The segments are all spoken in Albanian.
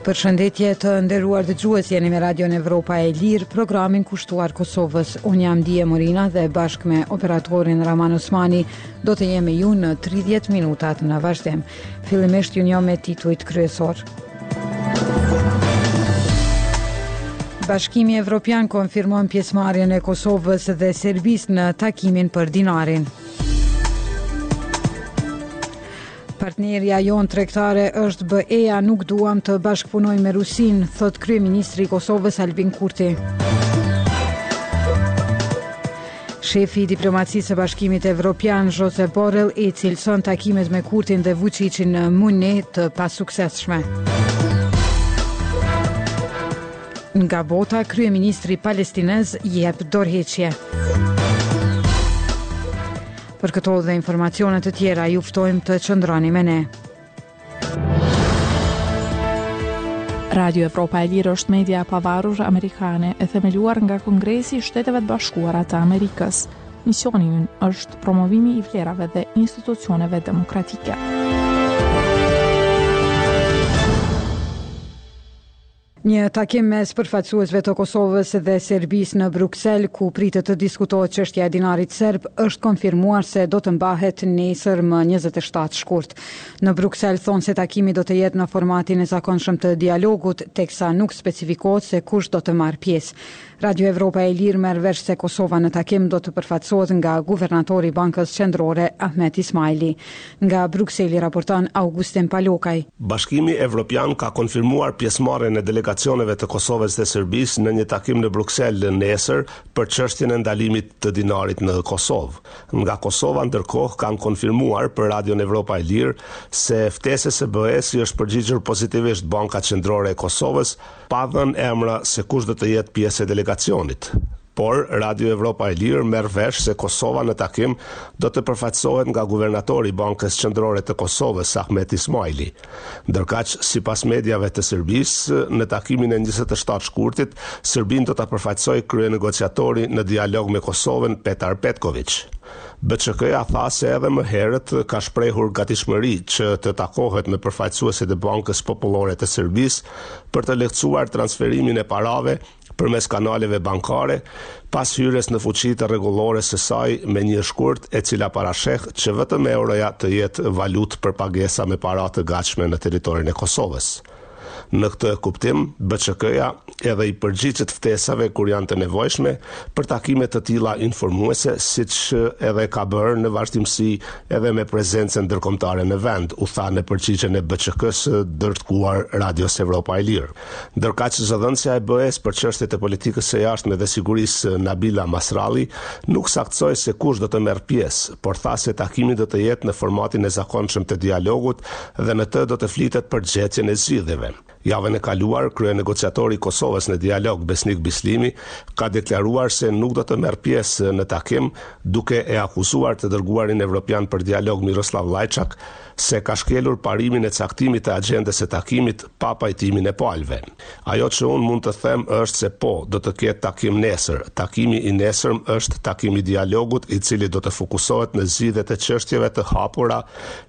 Përshëndetje të nderuar dëgjues jeni me Radion Evropa e Lirë, programin kushtuar Kosovës. Unë jam Dije Morina dhe bashkë me operatorin Raman Osmani do të jemi me ju në 30 minutat në vazhdim. Fillimisht ju njoh me titujt kryesorë. Bashkimi Evropian konfirmon pjesëmarrjen e Kosovës dhe Serbisë në takimin për dinarin. Partnerja jonë tregtare është BE-ja, nuk duam të bashkëpunojmë me Rusinë, thotë Kryeministri i Kosovës Albin Kurti. Shefi i diplomacisë së Bashkimit Evropian, Josep Borrell, i cilëson takimet me Kurtin dhe Vuçiqin në Munih të pasuksesshme. Nga bota, kryeministri palestinez jep dorëheqje. Për këto dhe informacione të tjera, ju ftojmë të qëndroni me ne. Radio Evropa e Lirë është media e pavarur amerikane e themeluar nga Kongresi i Shteteve të Bashkuara të Amerikës. Misioni ynë është promovimi i vlerave dhe institucioneve demokratike. Një takim mes përfaqësuesve të Kosovës dhe Serbisë në Bruksel, ku pritet të diskutohet çështja e dinarit serb, është konfirmuar se do të mbahet nesër më njëzet e shtatë shkurt. Në Bruksel thonë se takimi do të jetë në formatin e zakonshëm të dialogut, teksa nuk specifikohet se kush do të marrë pjesë. Radio Evropa e Lirë merr vesh se Kosova në takim do të përfaqësohet nga guvernatori i Bankës Qendrore, Ahmet Ismaili. Nga Brukseli raporton Augustin Palokaj. Bashkimi Evropian ka konfirmuar pjesëmarrjen e delegacioneve të Kosovës dhe Serbisë në një takim në Bruksel nesër për çështjen e ndalimit të dinarit në Kosovë. Nga Kosova ndërkohë kanë konfirmuar për Radion Evropa e Lirë se ftesës së BE-së i është përgjigjur pozitivisht Banka Qendrore e Kosovës, Pa dhënë emra se kush do të jetë pjesë e delegacionit, por Radio Evropa e Lirë merr vesh se Kosova në takim do të përfaqësohet nga guvernatori i Bankës Qendrore të Kosovës, Ahmet Ismaili. Ndërkaq, sipas mediave të Serbisë, në takimin e njëzet e shtatë shkurtit, Serbinë do ta përfaqësojë kryenegociatori në dialog me Kosovën, Petar Petkoviq. BQK-ja tha se edhe më herët ka shprehur gatishmëri që të takohet me përfaqësuesit e Bankës Popullore të Serbisë për të lehtësuar transferimin e parave përmes kanaleve bankare pas hyrjes në fuqi të rregullores së saj me një shkurt e cila parasheh që vetëm euroja të jetë valutë për pagesa me para të gatshme në territorin e Kosovës. Në këtë kuptim, BÇK-ja edhe i përgjigjet ftesave kur janë të nevojshme për takime të tilla informuese, siç edhe ka bërë në vazhdimësi edhe me prezencën ndërkombëtare në vend, u tha në përgjigjen e BÇK-së drejtuar Radios Evropa e Lirë. Ndërkaq, zëdhënësja e BE-së për çështjet e politikës së jashtme dhe sigurisë Nabila Massrali nuk saktësoi se kush do të merr pjesë, por tha se takimi do të jetë në formatin e zakonshëm të dialogut dhe në të do të flitet për gjetjen e zgjidhjeve. Javën e kaluar, kryenegociatori i Kosovës në dialog, Besnik Bislimi, ka deklaruar se nuk do të merr pjesë në takim, duke e akuzuar të dërguarin evropian për dialog Miroslav Lajçak se ka shkelur parimin e caktimit të agjendës së takimit pa pajtimin e palëve. Ajo që unë mund të them është se po, do të ketë takim nesër. Takimi i nesërm është takimi i dialogut, i cili do të fokusohet në zgjidhjet e çështjeve të hapura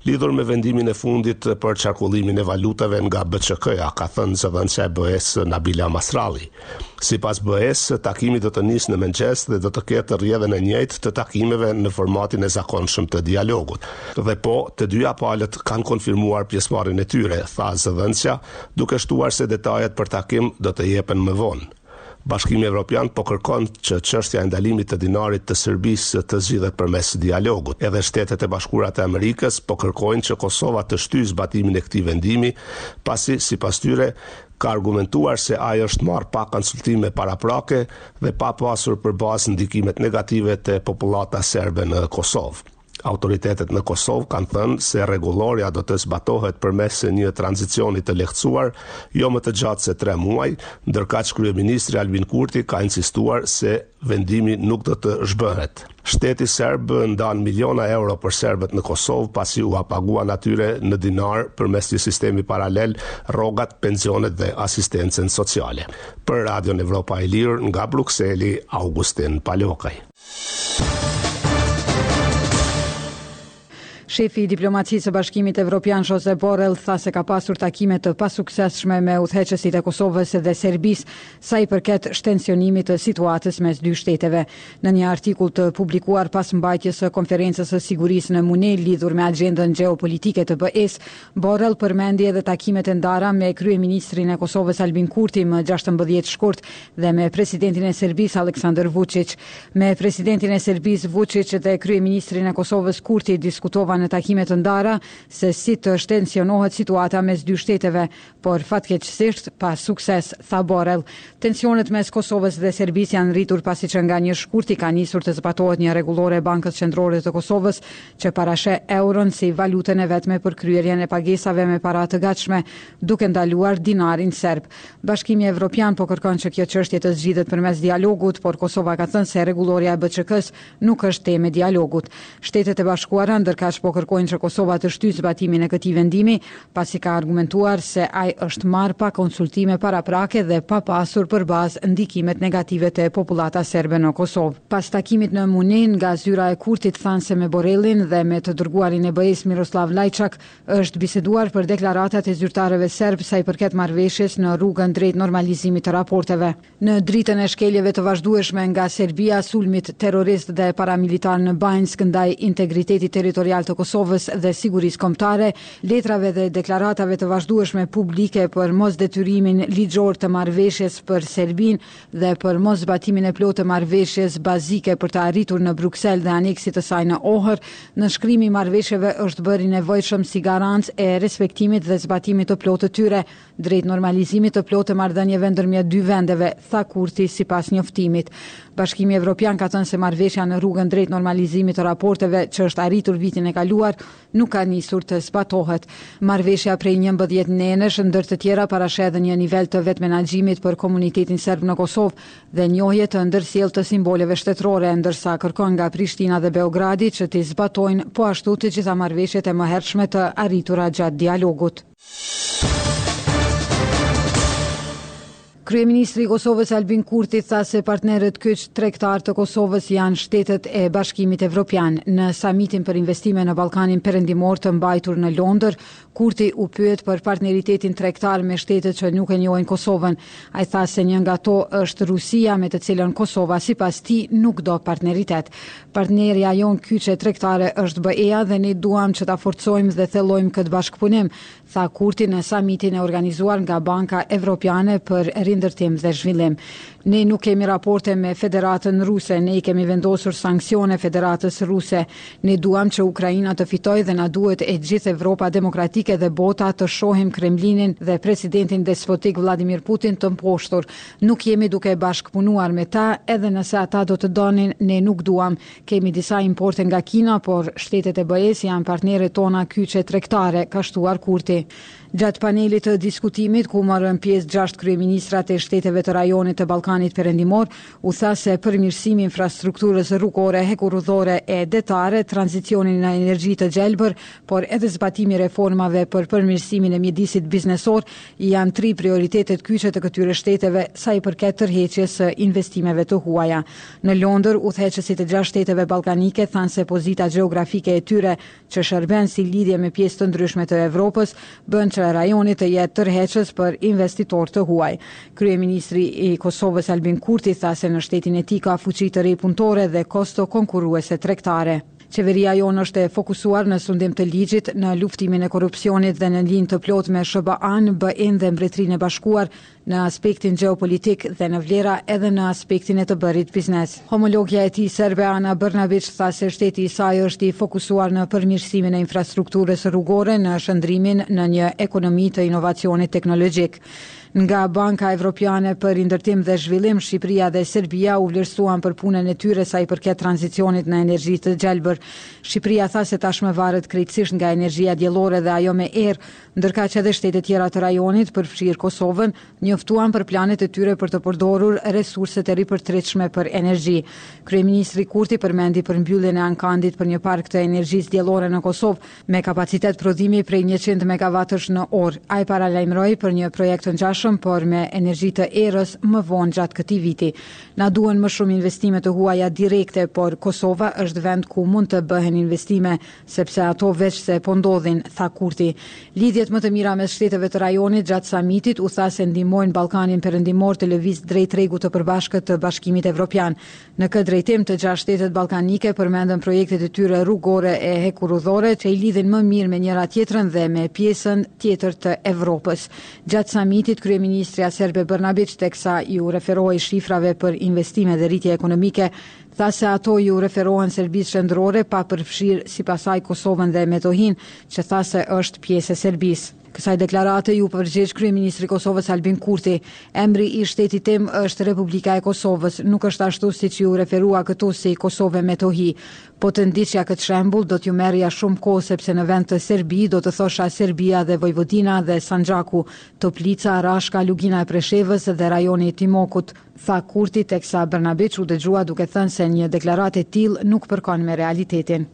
lidhur me vendimin e fundit për qarkullimin e valutave nga BÇK-ja, ka thënë zëdhënësja e BE-së Nabila Massrali. Sipas BE-së, takimi do të nisë në mëngjes dhe do të ketë rrjedhën e njëjtë të takimeve në formatin e zakonshëm të dialogut. Dhe po, të dyja palët kanë konfirmuar pjesëmarrjen e tyre, tha zëdhënësja, duke shtuar se detajet për takim do të jepen më vonë. Bashkimi Evropian po kërkon që çështja e ndalimit të dinarit të Serbisë të zgjidhet përmes dialogut. Edhe Shtetet e Bashkuara të Amerikës po kërkojnë që Kosova të shtyjë zbatimin e këtij vendimi, pasi, sipas tyre, ka argumentuar se ai është marrë pa konsultime paraprake dhe pa pasur për bazë ndikimet negative te popullata serbe në Kosovë. Autoritetet në Kosovë kanë thënë se rregullorja do të zbatohet përmes një tranzicioni të lehtësuar, jo më të gjatë se tre muaj, ndërkaq kryeministri Albin Kurti ka insistuar se vendimi nuk do të zhbëhet. Shteti serb ndan miliona euro për serbët në Kosovë pasi ua paguan atyre në dinarë përmes një sistemi paralel rrogat, pensionet dhe asistencën sociale. Për Radion Evropa e Lirë nga Brukseli, Augustin Palokaj. Shefi i diplomacisë së Bashkimit Evropian Josep Borrell tha se ka pasur takime të pasuksesshme me udhëheqësit e Kosovës dhe Serbisë sa i përket shtensionimit të situatës mes dy shteteve. Në një artikull të publikuar pas mbajtjes së Konferencës së Sigurisë në Munih lidhur me agjendën gjeopolitike të BE-së, Borrell përmendi edhe takimet e ndara me kryeministrin e Kosovës Albin Kurti më gjashtëmbëdhjetë shkurt dhe me presidentin e Serbisë Aleksandar Vuçiç. Me presidentin e Serbisë Vuçiç dhe kryeministrin e Kosovës Kurti diskutova në takime të ndara se si të shtensionohet situata mes dy shteteve, por fatkeqësisht pa sukses, tha Borrell. Tensionet mes Kosovës dhe Serbisë janë rritur pasi që nga një shkurti ka nisur të zbatohet një rregullore e Bankës Qendrore të Kosovës që parasheh euron si valutën e vetme për kryerjen e pagesave me para të gatshme, duke ndaluar dinarin serb. Bashkimi Evropian po kërkon që kjo çështje të zgjidhet përmes dialogut, por Kosova ka thënë se rregullorja e BQK-së nuk është temë e dialogut. Shtetet e Bashkuara ndërkaq po kërkojnë që Kosova të shtyjë zbatimin e këtij vendimi, pasi ka argumentuar se ai është marrë pa konsultime paraprake dhe pa pasur për bazë ndikimet negative te popullata serbe në Kosovë. Pas takimit në Munih, nga zyra e Kurtit thanë se me Borrellin dhe me të dërguarin e BE-së Miroslav Lajçak është biseduar për deklaratat e zyrtarëve serbë sa i përket marrëveshjes në rrugën drejt normalizimit të raporteve. Në dritën e shkeljeve të vazhdueshme nga Serbia, sulmit terrorist dhe paramilitar në Banjskë ndaj integritetit territorial të Kosovës dhe sigurisë kombëtare, letrave dhe deklaratave të vazhdueshme publike për mosdetyrimin ligjor të marrëveshjes për Serbinë dhe për moszbatimin e plotë të marrëveshjes bazike për të arritur në Bruksel dhe aneksit të saj në Ohër, nënshkrimi i marrëveshjeve është bërë i nevojshëm si garancë e respektimit dhe zbatimit të plotë të tyre. drejt normalizimit të plotë të marrëdhënieve ndërmjet dy vendeve, tha Kurti sipas njoftimit. Bashkimi Evropian ka thënë se marrëveshja në rrugën drejt normalizimit të raporteve që është arritur vitin e kaluar nuk ka nisur të zbatohet. Marrëveshja prej 11 nenesh ndër të tjera parasheh edhe një nivel të vetëmenaxhimit për komunitetin serb në Kosovë dhe njohje të ndërsjellë të simboleve shtetërore, ndërsa kërkon nga Prishtina dhe Beogradi që t'i zbatojnë po ashtu të gjitha marrëveshjet e mëhershme të arritura gjatë dialogut. Kryeministri i Kosovës Albin Kurti tha se partnerët kyç tregtarë të Kosovës janë shtetet e Bashkimit Evropian. Në samitin për investime në Ballkanin Perëndimor të mbajtur në Londër, Kurti u pyet për partneritetin tregtar me shtetet që nuk e njohin Kosovën. Ai tha se një nga to është Rusia me të cilën Kosova sipas tij nuk do partneritet. Partnerja jonë kyçe tregtare është BE-ja dhe ne duam që ta forcojmë dhe thellojmë këtë bashkëpunim, tha Kurti në samitin e organizuar nga Banka Evropiane për Rindërtim dhe Zhvillim. Ne nuk kemi raporte me Federatën Ruse, ne i kemi vendosur sanksione Federatës Ruse. Ne duam që Ukraina të fitojë dhe na duhet e gjithë Evropa demokratike dhe bota të shohim Kremlinin dhe presidentin despotik Vladimir Putin të mposhtur, Nuk jemi duke bashkëpunuar me ta, edhe nëse ata do të donin, ne nuk duam. Kemi disa importe nga Kina, por shtetet e BE-së janë partneret tona kyçe tregtare, ka shtuar Kurti. Gjatë panelit të diskutimit, ku morën pjesë gjashtë kryeministrat e shteteve të rajonit të Ballkanit Perëndimor, u tha se përmirësimi i infrastrukturës rrugore, hekurudhore e detare, tranzicioni në energji të gjelbër, por edhe zbatimi i reformave për përmirësimin e mjedisit biznesor Janë tri prioritetet kyçe të këtyre shteteve sa i përket tërheqjes së investimeve të huaja. Në Londër, udhëheqësit e gjashtë shteteve ballkanike thanë se pozita gjeografike e tyre, që shërben si lidhje me pjesë të ndryshme të Evropës, bën që rajoni të jetë tërheqës për investitorë të huaj. Kryeministri i Kosovës Albin Kurti tha se në shtetin e tij ka fuqi të re punëtore dhe kosto konkurruese tregtare. Qeveria jonë është e fokusuar në sundim të ligjit, në luftimin e korrupsionit dhe në linjë të plotë me SHBA-në, BE-n dhe Mbretërinë e Bashkuar, në aspektin gjeopolitik dhe në vlera edhe në aspektin e të bërit biznes. Homologja e tij serbe Ana Bërnabiç tha se shteti i saj është i fokusuar në përmirësimin e infrastrukturës rrugore, në shndërrimin në një ekonomi të inovacionit teknologjik. Nga Banka Evropiane për Rindërtim dhe Zhvillim, Shqipëria dhe Serbia u vlerësuan për punën e tyre sa i përket tranzicionit në energji të gjelbër. Shqipëria tha se tashmë varet krejtësisht nga energjia diellore dhe ajo me erë, ndërkaq edhe shtete tjera të rajonit, përfshirë Kosovën, njoftuan për planet e tyre për të përdorur resurset e ripërtritshme për energji. Kryeministri Kurti përmendi përmbylljen e ankandit për një park të energjisë diellore në Kosovë, me kapacitet prodhimi prej njëqind megavatësh në orë. Ai paralajmëroi për një projekt të ngjashëm, por me energji të erës, më vonë gjatë këtij viti. Na duhen më shumë investime të huaja direkte, por Kosova është vend ku mund të bëhen investime, sepse ato veçse po ndodhin, tha Kurti. Lidhjet më të mira mes shteteve të rajonit gjatë samitit u tha se ndihmojnë Ballkanin Perëndimor të lëvizë drejt tregut të përbashkët të Bashkimit Evropian. Në këtë drejtim, të gjashtë shtetet ballkanike përmendën projektet e tyre rrugore e hekurudhore që i lidhin më mirë me njëra-tjetrën dhe me pjesën tjetër të Evropës. Gjatë samitit, kryeministrja serbe Bërnabiç, teksa iu referohej shifrave për investime dhe rritje ekonomike, tha se ato iu referohen Serbisë Qendrore, pa përfshirë sipas saj Kosovën dhe Metohinë, që tha se është pjesë e Serbisë. Kësaj deklarate iu përgjigj kryeministri i Kosovës Albin Kurti, Emri i shtetit tim është Republika e Kosovës, nuk është ashtu siç iu referua këtu si Kosovë e Metohi. Po të ndiqja këtë shembull, do t'ju merrja shumë kohë sepse në vend të Serbi do të thosha Serbia dhe Vojvodina dhe Sanxhaku, Toplica, Rashka, Lugina e Preshevës dhe rajoni i Timokut, tha Kurti teksa Bërnabiç u dëgjua duke thënë se një deklaratë e tillë nuk përkon me realitetin.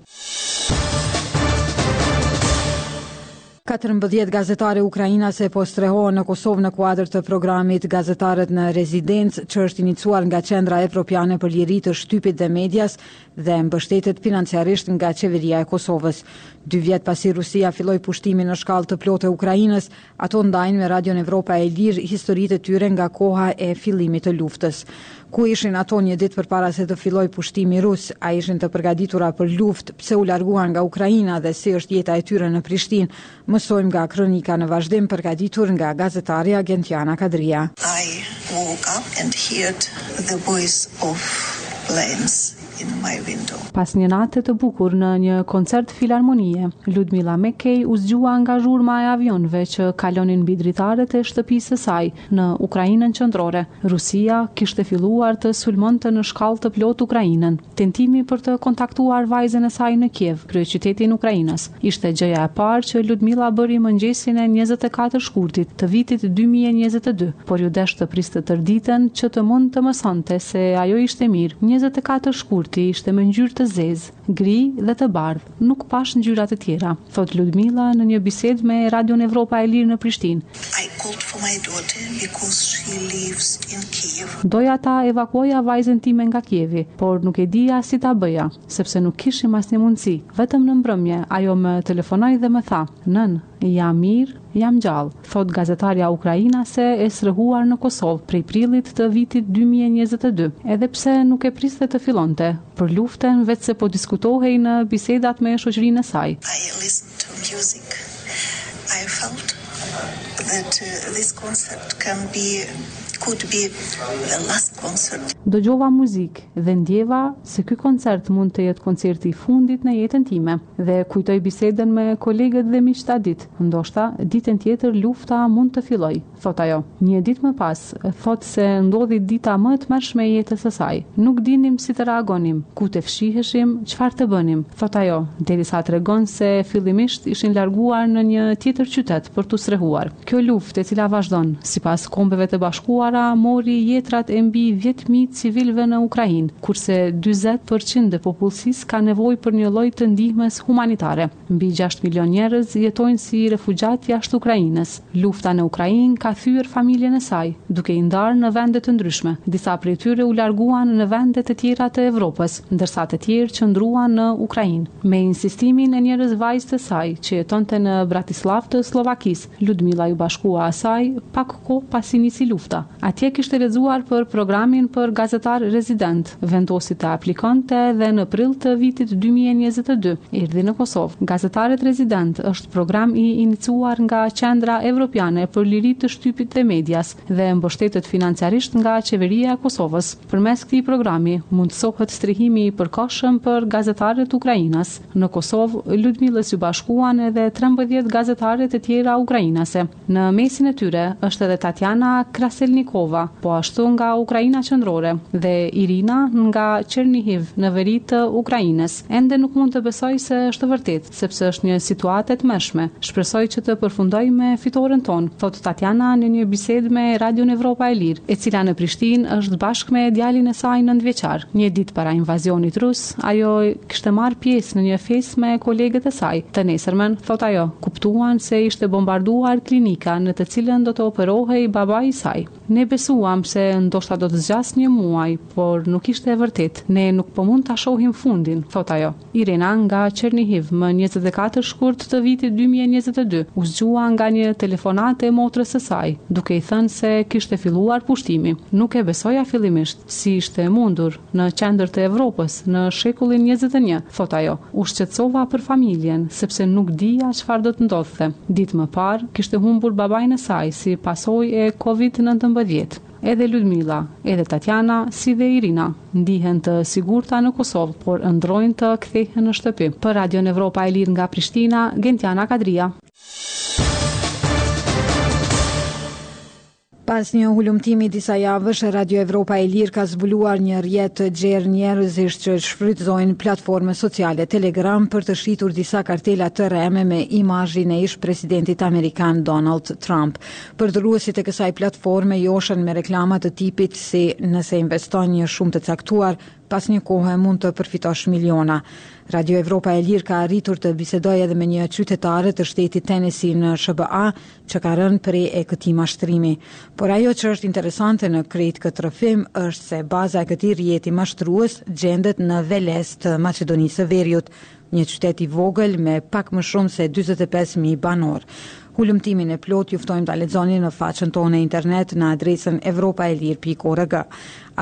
Katërmbëdhjetë gazetare ukrainase po strehohen në Kosovë në kuadër të programit Gazetarët në Rezidencë, që është inicuar nga Qendra Evropiane për Liri të Shtypit dhe Medias dhe mbështetet financiarisht nga Qeveria e Kosovës. Dy vjet pasi Rusia filloi pushtimin në shkallë të plotë e Ukrainës, ato ndajnë me Radion Evropa e Lirë historitë e tyre nga koha e fillimit të luftës. Ku ishin ato një ditë përpara se të fillojë pushtimi rus? A ishin të përgatitura për luftë? Pse u larguan nga Ukraina dhe si është jeta e tyre në Prishtinë? Mësojmë nga kronika në vazhdim përgatitur nga gazetarja Gentiana Kadria. I woke up and heard the voice of planes in my window. Pas një nate të bukur në një koncert filarmonie, Ludmila Makej u zgjua nga zhurma e avionëve që kalonin mbi dritaret e shtëpisë së saj, Në Ukrainën qendrore, Rusia kishte filluar të sulmonte në shkallë të plotë Ukrainën. Tentimi për të kontaktuar vajzën e saj në Kiev, kryeqytetin ukrainas, ishte gjëja e parë që Ludmila bëri mëngjesin e njëzet e katër shkurtit të vitit dy mijë e njëzet e dy, por iu desh të priste tërë ditën që të mund të mësonte se ajo ishte mirë. Njëzet e katër shkurti ishte me ngjyrë të zezë. Gri dhe të bardhë, nuk pashë ngjyra të tjera, thotë Ludmila në një bisedë me Radion Evropa e Lirë në Prishtinë. Doja ta evakuoja vajzën time nga Kievi, por nuk e dija si ta bëja, sepse nuk kishim asnjë mundësi. Vetëm në mbrëmje, ajo më telefonoi dhe më tha, Nënë, jam mirë, jam gjallë, thotë gazetarja ukrainase e strehuar në Kosovë prej prillit të vitit dy mijë e njëzet e dy. Edhe pse nuk e priste të fillonte, Për luftën veçse po diskutohej në bisedat me shoqërinë e saj. I listened to music, I felt that this concert can be, could be the last concert. Dëgjova muzikë dhe ndjeva se ky koncert mund të jetë koncerti i fundit në jetën time dhe kujtoj bisedën me kolegët dhe miqtë atë ditë, ndoshta ditën tjetër lufta mund të fillojë. thotë ajo. Një ditë më pas, thotë se ndodhi dita më e tmerrshme e jetës së saj. Nuk dinim si të reagonim, ku të fshiheshim, çfarë të bënim, thotë ajo, derisa tregon se fillimisht ishin larguar në një tjetër qytet për t'u strehuar. Kjo luftë, e cila vazhdon, sipas Kombeve të Bashkuara, mori jetrat e mbi dhjetë mijë civilëve në Ukrainë, kurse dyzet për qind e popullsisë ka nevojë për një lloj të ndihmës humanitare. Mbi gjashtë milionë njerëz jetojnë si refugjatë jashtë Ukrainës. Lufta në Ukrainë ka thyer familjen e saj, duke i ndarë në vende të ndryshme. Disa prej tyre u larguan në vende të tjera të Evropës, ndërsa të tjerë qëndruan në Ukrainë. Me insistimin e njërës vajzë të saj, që jetonte në Bratislavë të Sllovakisë, Ludmila iu bashkua asaj pak kohë pasi nisi lufta. Atje kishte lexuar për programin për gazetarë rezidentë, vendosi të aplikonte dhe në prill të vitit dy mijë e njëzet e dy erdhi në Kosovë. Gazetarët rezidentë është program i iniciuar nga Qendra Evropiane për Liri të Shtypit dhe Medias dhe mbështetet financiarisht nga Qeveria e Kosovës. Përmes këtij programi mundësohet strehimi i përkohshëm për gazetarët ukrainas. Në Kosovë, Ludmilës iu bashkuan edhe trembëdhjetë gazetare të tjera ukrainase. Në mesin e tyre është edhe Tatjana Kraselnikova, po ashtu nga Ukraina qendrore dhe Irina nga Chernihiv në veri të Ukrainës. Ende nuk mund të besoj se është e vërtetë, sepse është një situatë e tmerrshme. Shpresoj që të përfundojë me fitoren tonë, thotë Tatjana në një bisedë me Radion Evropa e Lirë, e cila në Prishtinë është bashkë me djalin e saj nëntëvjeçar. Një ditë para invazionit rus, ajo Kishte marrë pjesë në një festë me kolegët e saj. Të nesërmen, thotë ajo, kuptuan se ishte bombarduar klinika në të cilën do të operohej babai i saj. Ne besuam se ndoshta do të zgjasë një muaj, por nuk ishte e vërtetë. Ne nuk po mund ta shohim fundin, thotë ajo. Irina nga Chernihiv më njëzet e katër shkurt të vitit dy mijë e njëzet e dy u zgjua nga një telefonatë e motrës së saj, duke i thënë se kishte filluar pushtimi. Nuk e besoja fillimisht, si ishte e mundur, në qendër të Evropës, në shekullin njëzet e një, thotë ajo, u shqetësova për familjen, sepse nuk dija çfarë do të ndodhte. Ditë më parë, kishte humbur babain e saj si pasojë e Covid nëntëmbëdhjetë. Edhe Ludmila, edhe Tatjana, si dhe Irina, ndihen të sigurta në Kosovë, por ëndrrojnë të kthehen në shtëpi. Për Radion Evropa e Lirë nga Prishtina, Gentiana Kadria. Pas një hulumtimi disa javësh, Radio Evropa e Lirë ka zbuluar një rrjet të gjerë njerëzish që shfrytëzojnë platformën sociale Telegram për të shitur disa kartela të rreme me imazhin e ish-presidentit amerikan Donald Trump. Përdoruesit e kësaj platforme joshen me reklama të tipit si nëse investon një shumë të caktuar, Pas një kohe mund të përfitosh miliona. Radio Evropa e Lirë ka arritur të bisedojë edhe me një qytetare të shtetit Tennessee në SHBA që ka rënë pre e këtij mashtrimi. Por ajo që është interesante në krejt këtë rrëfim është se baza e këtij rrjeti mashtrues gjendet në Veles të Maqedonisë së Veriut, Një qytet i vogël me pak më shumë se dyzet e pesë mijë banorë. Hulumtimin e plotë ju ftojmë ta lexoni në faqen tonë në internet në adresën evropaelir.org.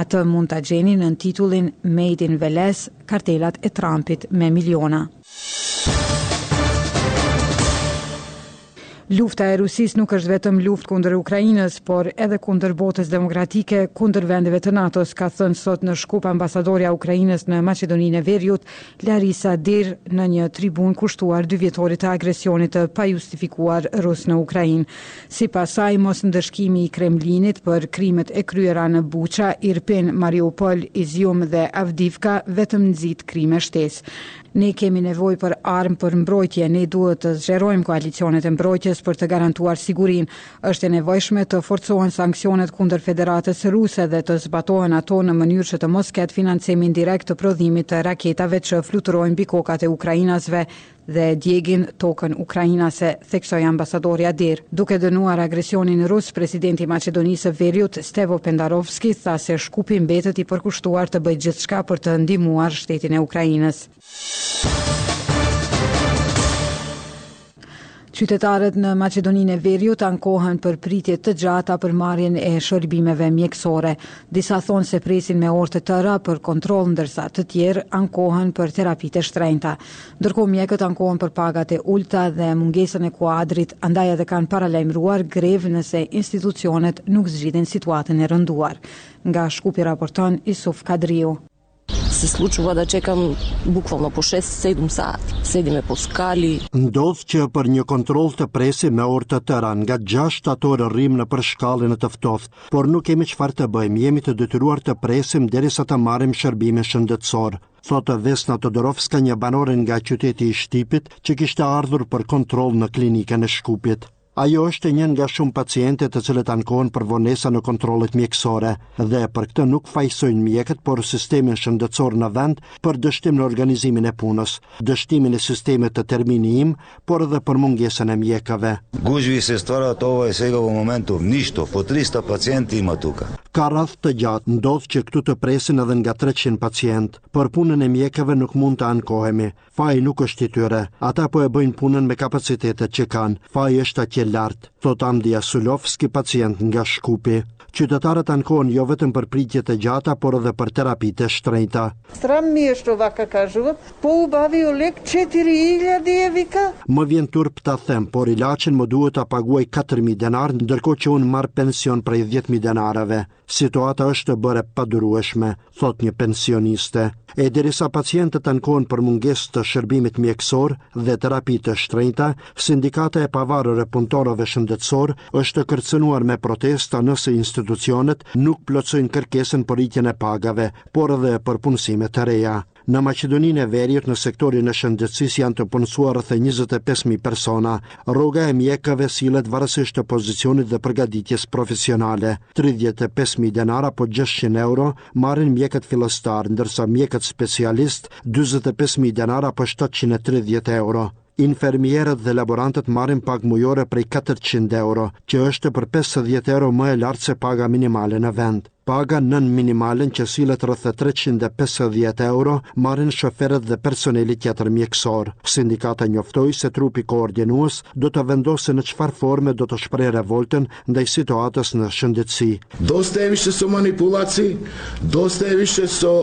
Atë mund ta gjeni nën titullin Made in Veles, kartelat e Trumpit me miliona. Lufta e Rusisë nuk është vetëm luftë kundër Ukrainës, por edhe kundër botës demokratike, kundër vendeve të NATO-s, ka thënë sot në Shkup ambasadorja e Ukrainës në Maqedoninë e Veriut, Larisa Dir, në një tribunë kushtuar dyvjetorit të agresionit të pajustifikuar rus në Ukrainë. Sipas saj, mosndëshkimi i Kremlinit për krimet e kryera në Buça, Irpin, Mariupol, Izium dhe Avdivka vetëm nxit krime shtesë. Ne kemi nevojë për armë për mbrojtje, ne duhet të zgjerojmë koalicionet e mbrojtjes për të garantuar sigurinë. Është e nevojshme të forcohen sanksionet kundër Federatës Ruse dhe të zbatohen ato në mënyrë që të mos ketë financim indirekt të prodhimit të raketave që fluturojnë mbi kokat e ukrainasve dhe djegin tokën ukrainase, theksoi ambasadori Adir. Duke dënuar agresionin rus, presidenti i Maqedonisë së Veriut, Stevo Pendarovski, tha se Shkupi mbetet i përkushtuar të bëjë gjithçka për të ndihmuar shtetin e Ukrainës. Qytetarët në Maqedoninë e Veriut ankohen për pritje të gjata për marrjen e shërbimeve mjekësore. Disa thonë se presin me orë të tëra për kontroll ndërsa të tjerë ankohen për terapitë e shtrenjta. Ndërkohë mjekët ankohen për pagat e ulëta dhe mungesën e kuadrit, andaj edhe kanë paralajmëruar grevë nëse institucionet nuk zgjidhin situatën e rënduar. Nga Shkupi raporton Isuf Kadriu. Se sluçuva da çekam bukvalno po shest sedum saat sedime po skali. Ndodh që për një kontroll të presim me orë të tëra, nga gjashtë shtatë orë rrimë nëpër shkallë në të ftohtë, por nuk kemi çfarë të bëjmë, jemi të detyruar të presim derisa të marrim shërbimin shëndetësor. thotë Vesna Todorovska, një banore nga qyteti i Shtipit, që kishte ardhur për kontroll në klinikën e Shkupit. Ajo është një nga shumë pacientë të cilët ankohen për vonesa në kontrollet mjekësore dhe për këtë nuk fajsojnë mjekët, por sistemin shëndetësor në vend për dështim në organizimin e punës, dështimin e sistemit të termini im, por edhe për mungesën e mjekave. Guzhvi se stvaraat ova e sega vo momentov, nishto, po 300 pacienti ima tuka. Ka radhë të gjatë, ndodh që këtu të presin edhe nga 300 pacientë, për punën e mjekave nuk mund të ankohemi, faji nuk është i tyre, ata po e bëjnë punën me kapacitetet që kanë, faji është atje lart, thotë Amdi Asulovski pacient nga Shkupi. Qytetarët ankohen jo vetëm për pritjet e gjata, por edhe për terapitë e shtrenjta. Sram mi e ova da kazham. Po u bavi o lek çetiri iljadi e vika? Më vjen turp ta them, por ilaçin më duhet ta paguaj katër mijë denarë, ndërkohë që unë marr pension prej dhjetë mijë denarëve. Situata është bërë e padurueshme, thotë një pensioniste. E derisa pacientët ankohen për mungesë të shërbimit mjekësor dhe terapi të shtrenjta, Sindikata e Pavarur e Punëtorëve Shëndetësorë është kërcënuar me protesta nëse institucionet nuk plotësojnë kërkesën për rritjen e pagave, por edhe për punësime të reja. Në Maqedoninë e Veriut në sektorin e shëndetësisë janë të punësuar rreth 25000 persona. Rroga e mjekëve sillet varësisht të pozicionit dhe përgatitjes profesionale. 35000 denarë apo 600 euro marrin mjekët fillestarë, ndërsa mjekët specialistë 45000 denarë apo 730 euro. Infermierët dhe laborantët marrin pagë mujore prej katërqind euro, që është për pesëdhjetë euro më e lartë se paga minimale në vend. Paga nën minimalen që sillet rreth treqind e pesëdhjetë euro, marrin shoferët dhe personeli tjetër mjekësor. Sindikata njoftoi se trupi koordinues do të vendosë në çfarë forme do të shprehë revoltën ndaj situatës në shëndetësi. Dosta e višе so manipulacii, dosta e više so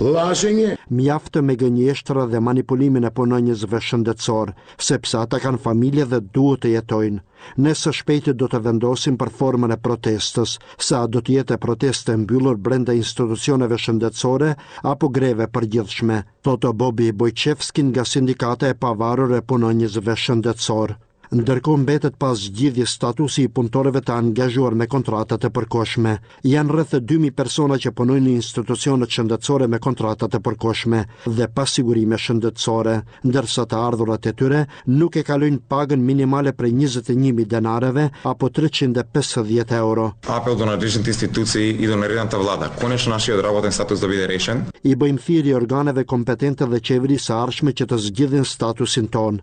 laženje. Mjaft me gënjeshtra dhe manipulimin e punonjësve shëndetësorë, sepse ata kanë familje dhe duhet të jetojnë. Ne së shpejti do të vendosim për formën e protestës, se a do të jetë protestë e mbyllur brenda institucioneve shëndetësore apo grevë e përgjithshme, thotë Bobi Bojçevski nga Sindikata e Pavarur e Punonjësve Shëndetësorë. Ndërkohë mbetet pa zgjidhje statusi i punëtorëve të angazhuar me kontrata të përkohshme. Janë rreth dy mijë persona që punojnë në institucionet shëndetësore me kontrata të përkohshme dhe pa sigurime shëndetësore, ndërsa të ardhurat e tyre nuk e kalojnë pagën minimale prej njëzet e një mijë denareve apo treqind e pesëdhjetë euro. Apel do nadležnite institucii i do narednata vlada konečno našiot raboten status da bide rešen. I bëjmë thirrje organeve kompetente dhe qeverisë së ardhshme që të zgjidhin statusin tonë.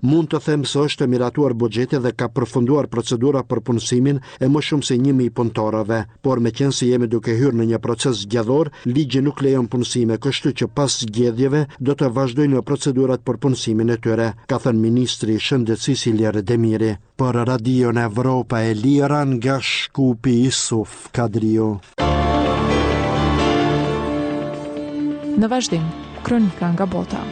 Mund të them se është miratuar buxheti dhe ka përfunduar procedura për punësimin e më shumë se 1000 punëtorëve, por meqenëse jemi duke hyrë në një proces zgjedhor, ligji nuk lejon punësime, kështu që pas zgjedhjeve do të vazhdojnë procedurat për punësimin e tyre, ka thënë ministri i Shëndetësisë Ilir Demiri. Për Radion Evropa e Lirë nga Shkupi Isuf Kadriu. Në vazhdim, kronika nga bota.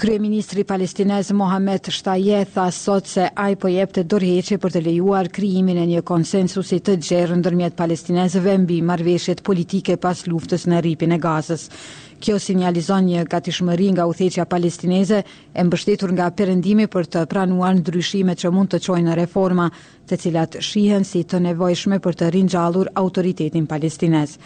Kryeministri palestinez Mohamed Shtaje tha sot se ai po jepte dorëheqje për të lejuar krijimin e një konsensusi të gjerë ndërmjet palestinezëve mbi marrëveshjet politike pas luftës në Rripin e Gazës. Kjo sinjalizon një gatishmëri nga udhëheqja palestineze, e mbështetur nga Perëndimi për të pranuar ndryshime që mund të çojnë në reforma, të cilat shihen si të nevojshme për të ringjallur Autoritetin Palestinez.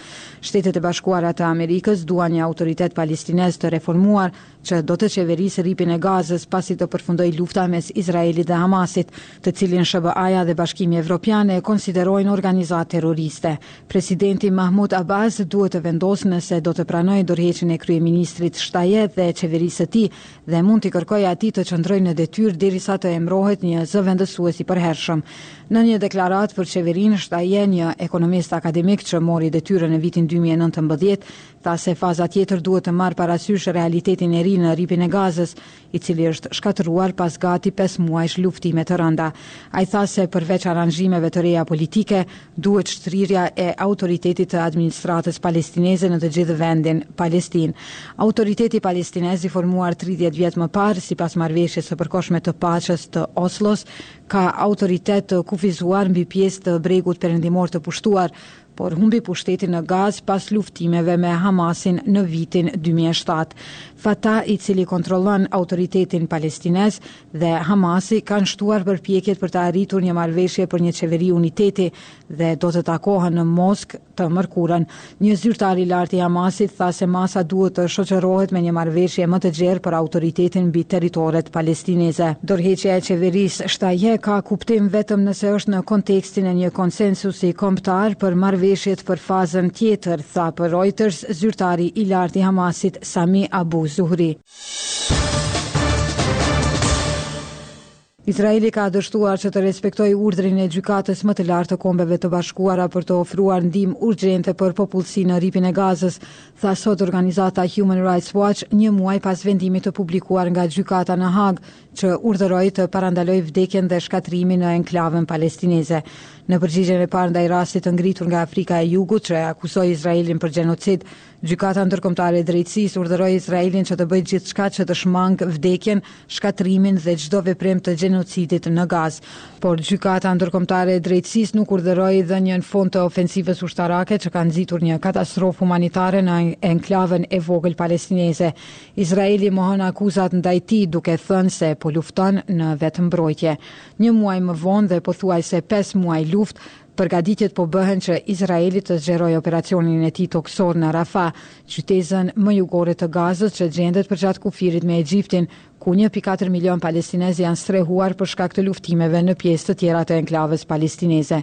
Shtetet e Bashkuara të Amerikës duan një autoritet palestinez të reformuar, që do të qeverisë Rripin e Gazës pasi të përfundojë lufta mes Izraelit dhe Hamasit, të cilin SHBA-ja dhe Bashkimi Evropian e konsiderojnë organizatë terroriste. Presidenti Mahmud Abbas duhet të vendosë nëse do të pranojë dorëheqjen e kryeministrit Shtaje dhe qeverisë së tij dhe mund t'i kërkojë atij të qëndrojë në detyrë derisa të emërohet një zëvendësues i përhershëm. Në një deklaratë për qeverinë, Shtaje, një ekonomist akademik që mori detyrën në vitin dy mijë e nëntëmbëdhjetë, tha se faza tjetër duhet të marrë parasysh realitetin e ri në Rripin e Gazës, i cili është shkatërruar pas gati pesë muajsh luftime të rënda. Ai tha se përveç aranzhimeve të reja politike, duhet shtrirja e autoritetit të administratës palestineze në të gjithë vendin, Palestinë. Autoriteti palestinez i formuar tridhjetë vjet më parë, sipas marrëveshjes së përkohshme të paqes të Oslos, ka autoritet të kufizuar mbi pjesë të Bregut Perëndimor të pushtuar, por humbi pushtetin në Gazë pas luftimeve me Hamasin në vitin dy mijë e shtatë. Fatah, i cili kontrollon Autoritetin Palestinez, dhe Hamasi kanë shtuar përpjekjet për të arritur një marrëveshje për një qeveri uniteti dhe do të takohen në Moskë të mërkurën. Një zyrtar i lartë i Hamasit tha se masa duhet të shoqërohet me një marrëveshje më të gjerë për autoritetin mbi territoret palestineze. Dorëheqja e qeverisë Shtaje ka kuptim vetëm nëse është në kontekstin e një konsensusi kombëtar për marrëveshjet për fazën tjetër, tha për Reuters zyrtari i lartë i Hamasit, Sami Abu Zuhri. Izraeli ka dështuar që të respektojë urdhrin e Gjykatës më të Lartë të Kombeve të Bashkuara për të ofruar ndihmë urgjente për popullsinë në Rripin e Gazës, tha sot organizata Human Rights Watch, një muaj pas vendimit të publikuar nga Gjykata në Hagë, që urdhëroi të parandalojë vdekjen dhe shkatërrimin në enklavën palestineze. Në përgjigjen e parë ndaj rastit të ngritur nga Afrika e Jugut, që e akuzoi Izraelin për gjenocid, Gjykata Ndërkombëtare e Drejtësisë urdhëroi Izraelin që të bëjë gjithçka që të shmangë vdekjen, shkatërrimin dhe çdo veprim të gjenocidit në Gazë. Por Gjykata Ndërkombëtare e Drejtësisë nuk urdhëroi dhënien fund të ofensivës ushtarake që ka nxitur një katastrofë humanitare në enklavën e vogël palestineze. Izraeli mohon akuzat ndaj tij duke thënë se po lufton në vetëmbrojtje. Një muaj më vonë dhe pothuajse pesë muaj luftë, përgatitjet po bëhen që Izraeli të zgjerojë operacionin e tij tokësor në Rafah, qytezën më jugore të Gazës që gjendet përgjatë kufirit me Egjiptin, ku një pikë katër milionë palestinezë janë strehuar për shkak të luftimeve në pjesë të tjera të enklavës palestineze.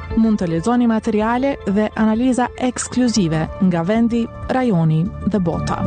Mund të lexoni materiale dhe analiza ekskluzive nga vendi, rajoni dhe bota.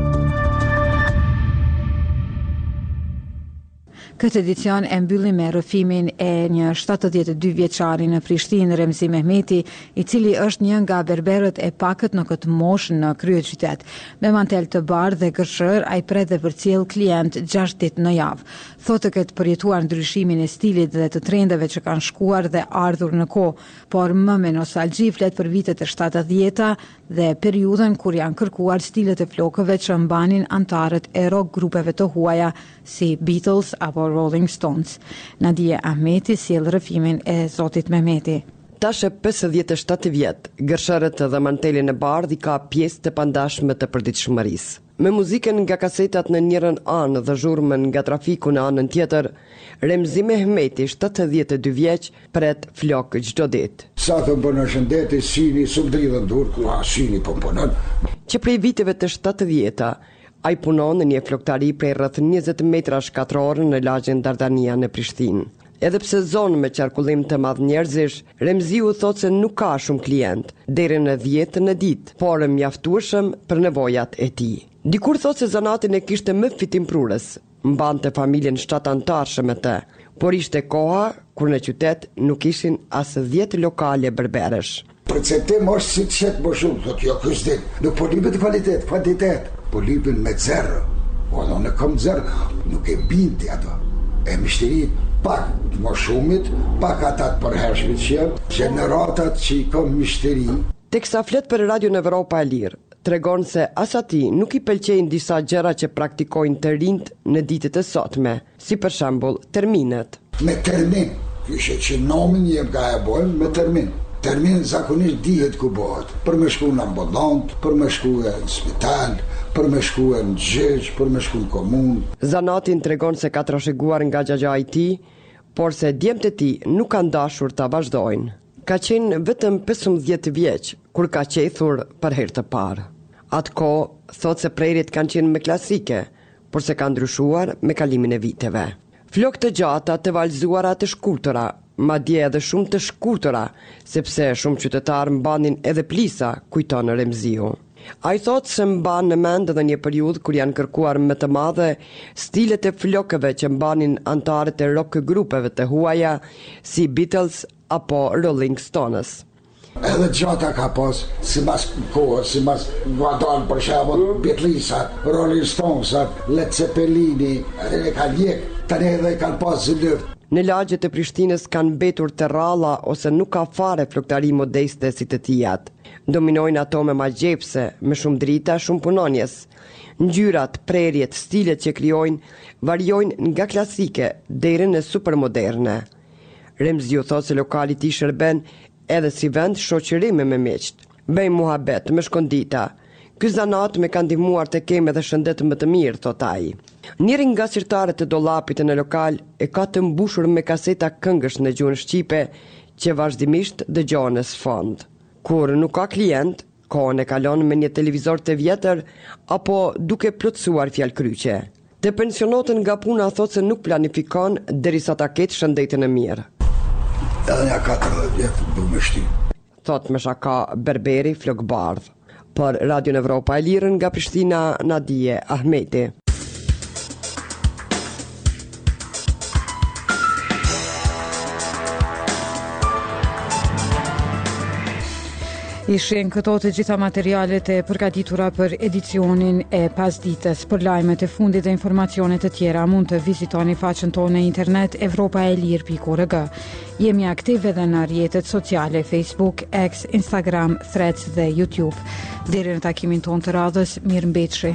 Këtë edicion e mbyllim me rrëfimin e një 72 vjeçari në Prishtinë, Remzi Mehmeti, i cili është një nga berberët e pakët në këtë moshë në kryeqytet. Me mantel të bardhë dhe gërshërë, ai pret dhe përcjell klientë 6 ditë në javë. Thotë të ketë përjetuar ndryshimin e stilit dhe të trendeve që kanë shkuar dhe ardhur në kohë, por më me nostalgji flet për vitet e shtatëdhjeta dhe periudhën kur janë kërkuar stilet e flokëve që mbanin anëtarët e rock grupeve të huaja si Beatles apo Rolling Stones. Nadie Ahmeti sjell rrëfimin e zotit Mehmeti. Tash e pesëdhjetë e shtatë vjet, gërshërët dhe mantelin e bardhë i ka pjesë të pandashme të përditshmërisë. Me muzikën nga kasetat në njërën anë dhe zhurmën nga trafiku në anën tjetër, Remzi Mehmeti, shtatëdhjetë e dy vjeç, pret flokë çdo ditë. Sa të m'punon shëndeti, syni s'um dridhen durt kurrë, syni po m'punon. Që prej viteve të shtatëdhjeta, ai punon në një flokëtari prej rreth njëzet metrash katrorë në lagjen Dardania në Prishtinë. Edhe pse zonë me qarkullim të madh njerëzish, Remziu thotë se nuk ka shumë klientë, deri në dhjetë në ditë, por mjaftueshëm për nevojat e tij. Dikur thotë se zanatin e kishte më fitimprurës, mbante familjen shtatanëtarëshe me të, por ishte koha kur në qytet nuk ishin as dhjetë lokale berberësh. Përceptim është si të qeth ma shumë, thotë jo ky s'din. Nuk po lypet kvalitet, kvantitet, po lypin me zero. Po edhe unë kom zero, nuk e bindi ato. E myshteri, pak të moshumit, pak ata të përhershmit që janë, gjeneratat që i kom myshteri. Teksa flet për Radion Evropa e Lirë, tregon se as atij nuk i pëlqejnë disa gjëra që praktikojnë të rinjtë në ditët e sotme. Si për shembull, terminet. Me termin, kishe fenomen jem ka e bojmë me termin. Termin zakonisht dihet ku bohet, për me shku në ambulant, për me shkue në spital, për me shkue në gjyq, për me shku në komunë. Zanatin tregon se ka trashëguar nga xhaxhai i tij, por se djemtë e tij nuk kanë dashur ta vazhdojnë. Ka qenë vetëm pesëmbëdhjetë vjeç kur ka qethur për herë të parë. Atë kohë thotë se prerjet kanë qenë më klasike, Por se kanë ndryshuar me kalimin e viteve. Flokë të gjata, të valëzuara, të shkurtëra, madje edhe shumë të shkurtra, sepse shumë qytetarë mbanin edhe plisa, kujton Remziu. Ai thotë se mban në mend edhe një periudhë kur janë kërkuar me të madhe stilet e flokëve që mbanin anëtarët e rock grupeve të huaja si Beatles apo Rolling Stones. Edhe gjata ka pas, simas kohës, simas ka dalë për shembull Beatles-at, Rolling Stones-at, Led Zeppelin-i, edhe e ka ndjek, tani edhe kanë pas zylyft. Në lagjet e Prishtinës kanë mbetur të rralla ose nuk ka fare flokëtari modeste si të tijat. Dominojnë ato më magjepsëse, me shumë drita, shumë punonjës. Ngjyrat, prerjet, stilet që krijojnë variojnë nga klasike deri në super moderne. Remziu thotë se lokali i tij shërben edhe si vend shoqërimi me miqtë. Bëj muhabet, më shkon dita. Ky zanat më ka ndihmuar të kem edhe shëndet më të mirë, thotë ai. Njëri nga sirtarët e dollapit në lokal e ka të mbushur me kaseta këngësh në gjuhën shqipe që vazhdimisht dëgjohen në sfond. Kur nuk ka klientë, Kohën e kalon me një televizor të vjetër apo duke plotësuar fjalëkryqe. Të pensionohet nga puna thotë se nuk planifikon derisa ta ketë shëndetin e mirë. Edhe nja katërdhjetë vjet du me shti. Thotë me shaka berberi flokëbardhë. Për Radion Evropa e Lirë nga Prishtina, Nadije Ahmeti. Ishin këto të gjitha materialet e përgatitura për edicionin e pasdites. Për lajmet e fundit dhe informacione të tjera mund të vizitoni faqen tonë në internet evropaelire.org. Jemi aktivë edhe në rrjetet sociale Facebook, X, Instagram, Threads dhe YouTube. Deri në takimin tonë të radhës, mirë mbetshi.